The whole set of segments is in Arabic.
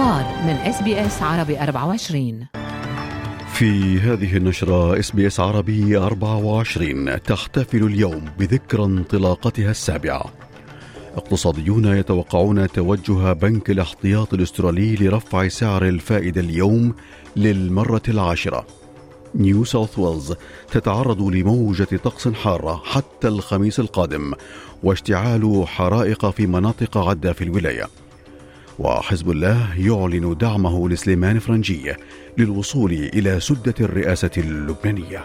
الأخبار من إس بي إس عربي 24 في هذه النشرة إس بي إس عربي 24 تحتفل اليوم بذكرى انطلاقتها السابعة. اقتصاديون يتوقعون توجه بنك الاحتياط الأسترالي لرفع سعر الفائدة اليوم للمرة العاشرة. نيو ساوث ويلز تتعرض لموجة طقس حارة حتى الخميس القادم واشتعال حرائق في مناطق عدة في الولاية. وحزب الله يعلن دعمه لسليمان فرنجي للوصول إلى سدة الرئاسة اللبنانية.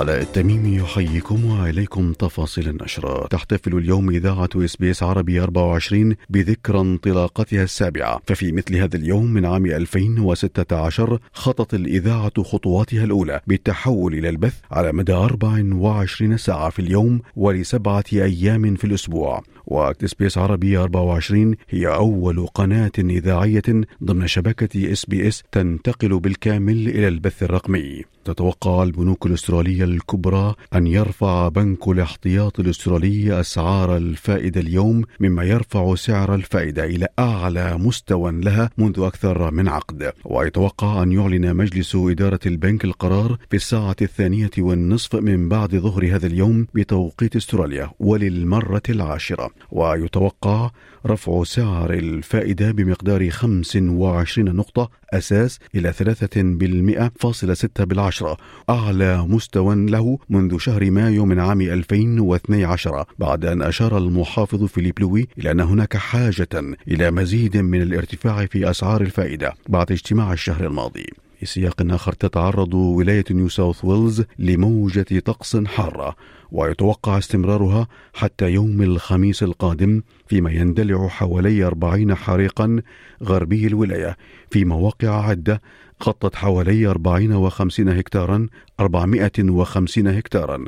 علاء التميمي يحييكم وإليكم تفاصيل النشرة. تحتفل اليوم إذاعة إس بي إس عربي 24 بذكرى انطلاقتها السابعة. ففي مثل هذا اليوم من عام 2016 خطت الإذاعة خطواتها الأولى بالتحول إلى البث على مدى 24 ساعة في اليوم ولسبعة أيام في الأسبوع. وإس بي إس عربي 24 هي أول قناة إذاعية ضمن شبكة إس بي إس تنتقل بالكامل إلى البث الرقمي. تتوقع البنوك الأسترالية الكبرى أن يرفع بنك الاحتياط الأسترالي أسعار الفائدة اليوم مما يرفع سعر الفائدة إلى أعلى مستوى لها منذ أكثر من عقد. ويتوقع أن يعلن مجلس إدارة البنك القرار في الساعة الثانية والنصف من بعد ظهر هذا اليوم بتوقيت أستراليا وللمرة العاشرة. ويتوقع رفع سعر الفائدة بمقدار 25 نقطة أساس إلى 3% بالعشرة. أعلى مستوى له منذ شهر مايو من عام 2012 بعد أن أشار المحافظ فيليب لوي إلى أن هناك حاجة إلى مزيد من الارتفاع في أسعار الفائدة بعد اجتماع الشهر الماضي. في سياق آخر تتعرض ولاية نيو ساوث ويلز لموجة طقس حارة ويتوقع استمرارها حتى يوم الخميس القادم فيما يندلع حوالي 40 حريقا غربي الولاية في مواقع عدة غطت حوالي 40 و50 هكتارا 450 هكتارا.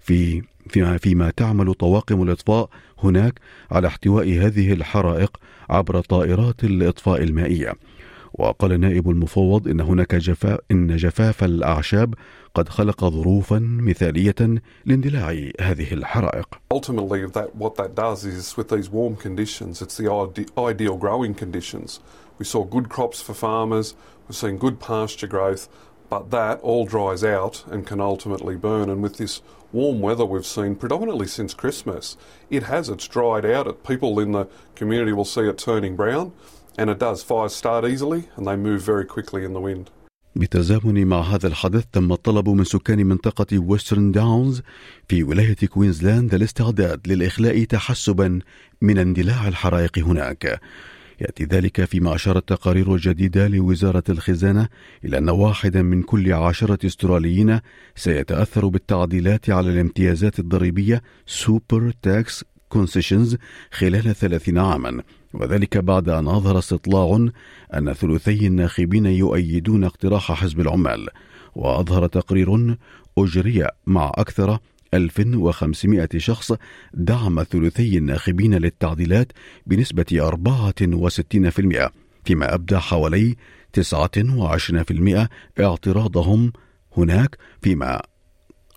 في فيما, فيما تعمل طواقم الإطفاء هناك على احتواء هذه الحرائق عبر طائرات الإطفاء المائية. وقال النائب المفوض إن هناك جفاف إن جفاف الأعشاب قد خلق ظروفا مثالية لاندلاع هذه الحرائق. Ultimately, that, what that does is with these warm conditions, it's the ideal growing conditions. We saw good crops for farmers, we're seeing good pasture growth, but that all dries out and can ultimately burn. And with this warm weather we've seen predominantly since Christmas, it has, it's dried out. People in the community will see it turning brown. And it does. Fires start easily and they move very quickly in the wind. بالتزامن مع هذا الحدث تم الطلب من سكان منطقة ويسترن داونز في ولاية كوينزلاند الاستعداد للإخلاء تحسبا من اندلاع الحرائق هناك يأتي ذلك فيما أشارت تقارير جديدة لوزارة الخزانة إلى أن واحدا من كل عشرة استراليين سيتأثر بالتعديلات على الامتيازات الضريبية super tax concessions خلال ثلاثين عاما. وذلك بعد أن أظهر استطلاع أن ثلثي الناخبين يؤيدون اقتراح حزب العمال. وأظهر تقرير أجري مع أكثر 1500 شخص دعم ثلثي الناخبين للتعديلات بنسبة 64% فيما أبدى حوالي 29% اعتراضهم هناك فيما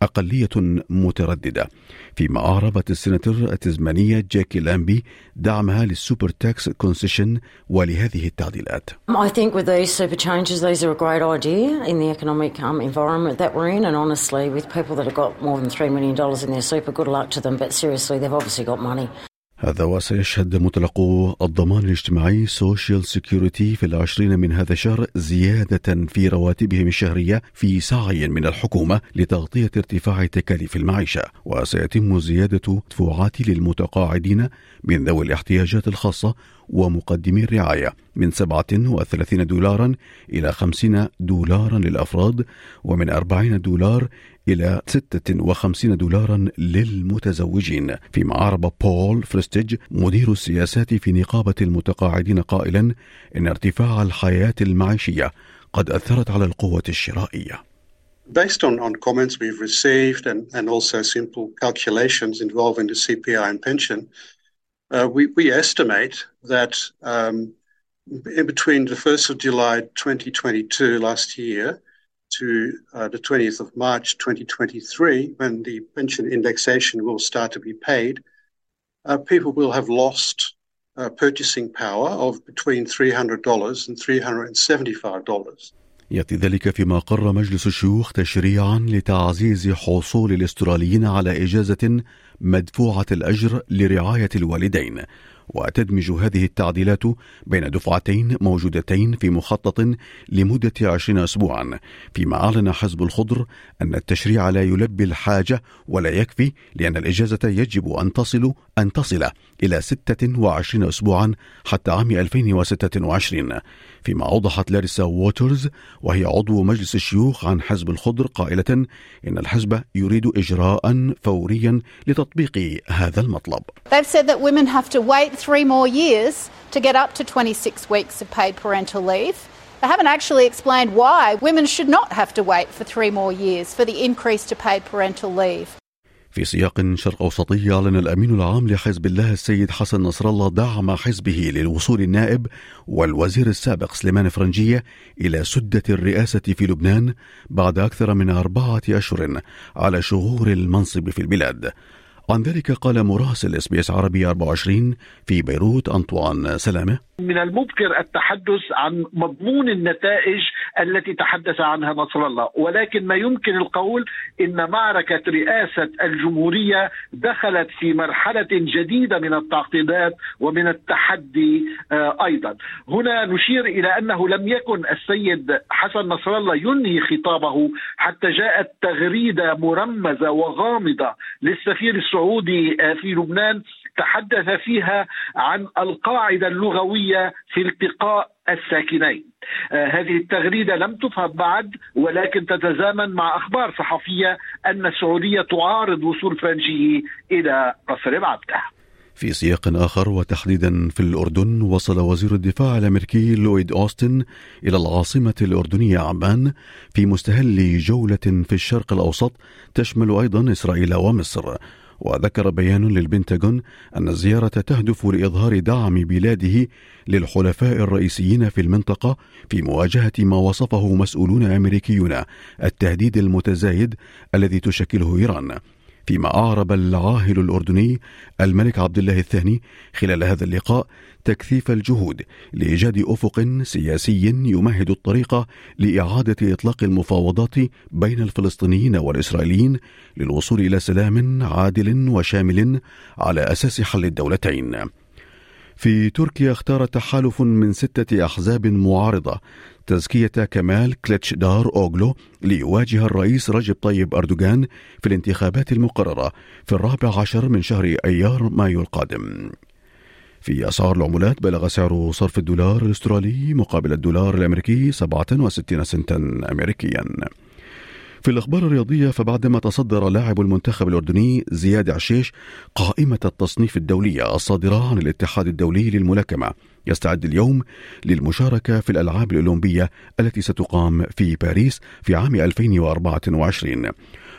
أقلية مترددة فيما أعربت السناتور التزمانية جاكي لامبي دعمها لل super tax concession ولهذه التعديلات I think with these super changes these are a great idea in the economic um, environment that we're in and honestly with people that have got more than $3 million in their super good luck to them but seriously they've obviously got money هذا وسيشهد مطلقو الضمان الاجتماعي social security في العشرين من هذا الشهر زيادة في رواتبهم الشهرية في سعي من الحكومة لتغطية ارتفاع تكاليف المعيشة وسيتم زيادة دفوعات للمتقاعدين من ذوي الاحتياجات الخاصة ومقدمي الرعاية من 37 دولارا إلى 50 دولارا للأفراد ومن 40 دولار إلى 56 دولارا للمتزوجين فيما أعرب بول فريستيج مدير السياسات في نقابة المتقاعدين قائلا إن ارتفاع الحياة المعيشية قد أثرت على القوة الشرائية Based on, on comments we've received and, and also simple calculations involving the CPI and pension, uh, we, we estimate that um, in between the 1st of July 2022 last year to uh, the 20th of March 2023, when the pension indexation will start to be paid, uh, people will have lost uh, purchasing power of between $300 and $375. ياتي ذلك فيما قرر مجلس الشيوخ تشريعا لتعزيز حصول الاستراليين على اجازه مدفوعه الاجر لرعايه الوالدين وتدمج هذه التعديلات بين دفعتين موجودتين في مخطط لمدة عشرين أسبوعا فيما أعلن حزب الخضر أن التشريع لا يلبي الحاجة ولا يكفي لأن الإجازة يجب أن تصل أن تصل إلى 26 أسبوعا حتى عام 2026 فيما أوضحت لاريسا ووترز وهي عضو مجلس الشيوخ عن حزب الخضر قائلة إن الحزب يريد إجراء فوريا لتطبيق هذا المطلب. They've said that women have to wait three more years to get up to 26 weeks of paid parental leave. They haven't actually explained why women should not have to wait for three more years for the increase to paid parental leave. في سياق شرق أوسطي أعلن الأمين العام لحزب الله السيد حسن نصر الله دعم حزبه للوصول النائب والوزير السابق سليمان فرنجية إلى سدة الرئاسة في لبنان بعد أكثر من أربعة أشهر على شغور المنصب في البلاد عن ذلك قال مراسل إس بي إس عربي 24 في بيروت أنطوان سلامة. من المبكر التحدث عن مضمون النتائج التي تحدث عنها نصر الله ولكن ما يمكن القول إن معركة رئاسة الجمهورية دخلت في مرحلة جديدة من التعقيدات ومن التحدي أيضا. هنا نشير إلى أنه لم يكن السيد حسن نصر الله ينهي خطابه حتى جاءت تغريدة مرمزة وغامضة للسفير السعودي في لبنان تحدث فيها عن القاعدة اللغوية في التقاء الساكنين. آه هذه التغريدة لم تفهم بعد ولكن تتزامن مع أخبار صحفية أن السعودية تعارض وصول فرنجي إلى قصر العبده في سياق آخر وتحديدا في الأردن وصل وزير الدفاع الأمريكي لويد أوستن إلى العاصمة الأردنية عمان في مستهل جولة في الشرق الأوسط تشمل أيضا إسرائيل ومصر. وذكر بيان للبنتاغون أن الزيارة تهدف لإظهار دعم بلاده للحلفاء الرئيسيين في المنطقة في مواجهة ما وصفه مسؤولون أمريكيون التهديد المتزايد الذي تشكله إيران. فيما أعرب العاهل الأردني الملك عبد الله الثاني خلال هذا اللقاء تكثيف الجهود لإيجاد أفق سياسي يمهد الطريق لإعادة إطلاق المفاوضات بين الفلسطينيين والإسرائيليين للوصول إلى سلام عادل وشامل على أساس حل الدولتين. في تركيا اختار تحالف من ستة أحزاب معارضة. تزكية كمال كليتش دار أوغلو ليواجه الرئيس رجب طيب أردوغان في الانتخابات المقررة في الرابع عشر من شهر أيار مايو القادم. في أسعار العملات بلغ سعر صرف الدولار الأسترالي مقابل الدولار الأمريكي 67 سنتا أمريكيا. في الأخبار الرياضية فبعدما تصدر لاعب المنتخب الأردني زياد عشيش قائمة التصنيف الدولية الصادرة عن الاتحاد الدولي للملاكمة. يستعد اليوم للمشاركة في الألعاب الأولمبية التي ستقام في باريس في عام 2024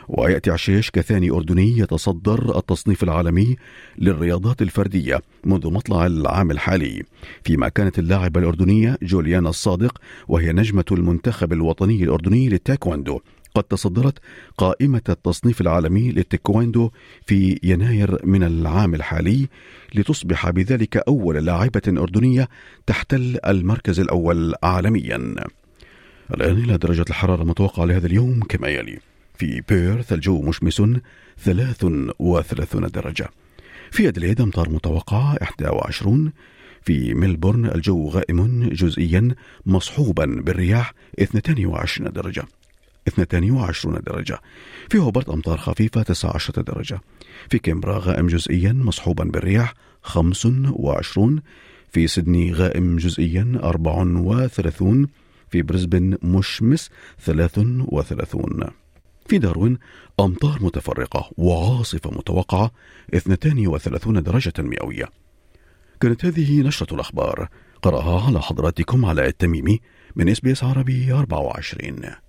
ويأتي عشيش كثاني أردني يتصدر التصنيف العالمي للرياضات الفردية منذ مطلع العام الحالي. فيما كانت اللاعبة الأردنية جوليانا الصادق وهي نجمة المنتخب الوطني الأردني للتايكوندو قد تصدرت قائمة التصنيف العالمي للتيكواندو في يناير من العام الحالي لتصبح بذلك أول لاعبة أردنية تحتل المركز الأول عالميا. الآن إلى درجة الحرارة المتوقعة لهذا اليوم كما يلي. في بيرث الجو مشمس 33 درجة. في أدليد أمطار متوقعة 21 في ملبورن الجو غائم جزئيا مصحوبا بالرياح 22 درجة. 22 درجة. في هوبرت أمطار خفيفة 19 درجة. في كانبرا غائم جزئيا مصحوبا بالرياح 25 في سيدني غائم جزئيا 34 في بريسبن مشمس 33 في داروين أمطار متفرقة وعاصفة متوقعة 32 درجة مئوية. كانت هذه نشرة الأخبار. قرأها على حضراتكم علي التميمي من إس بي إس عربي 24